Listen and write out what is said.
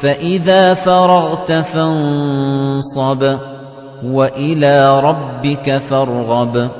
فإذا فرغت فانصب وإلى ربك فارغب.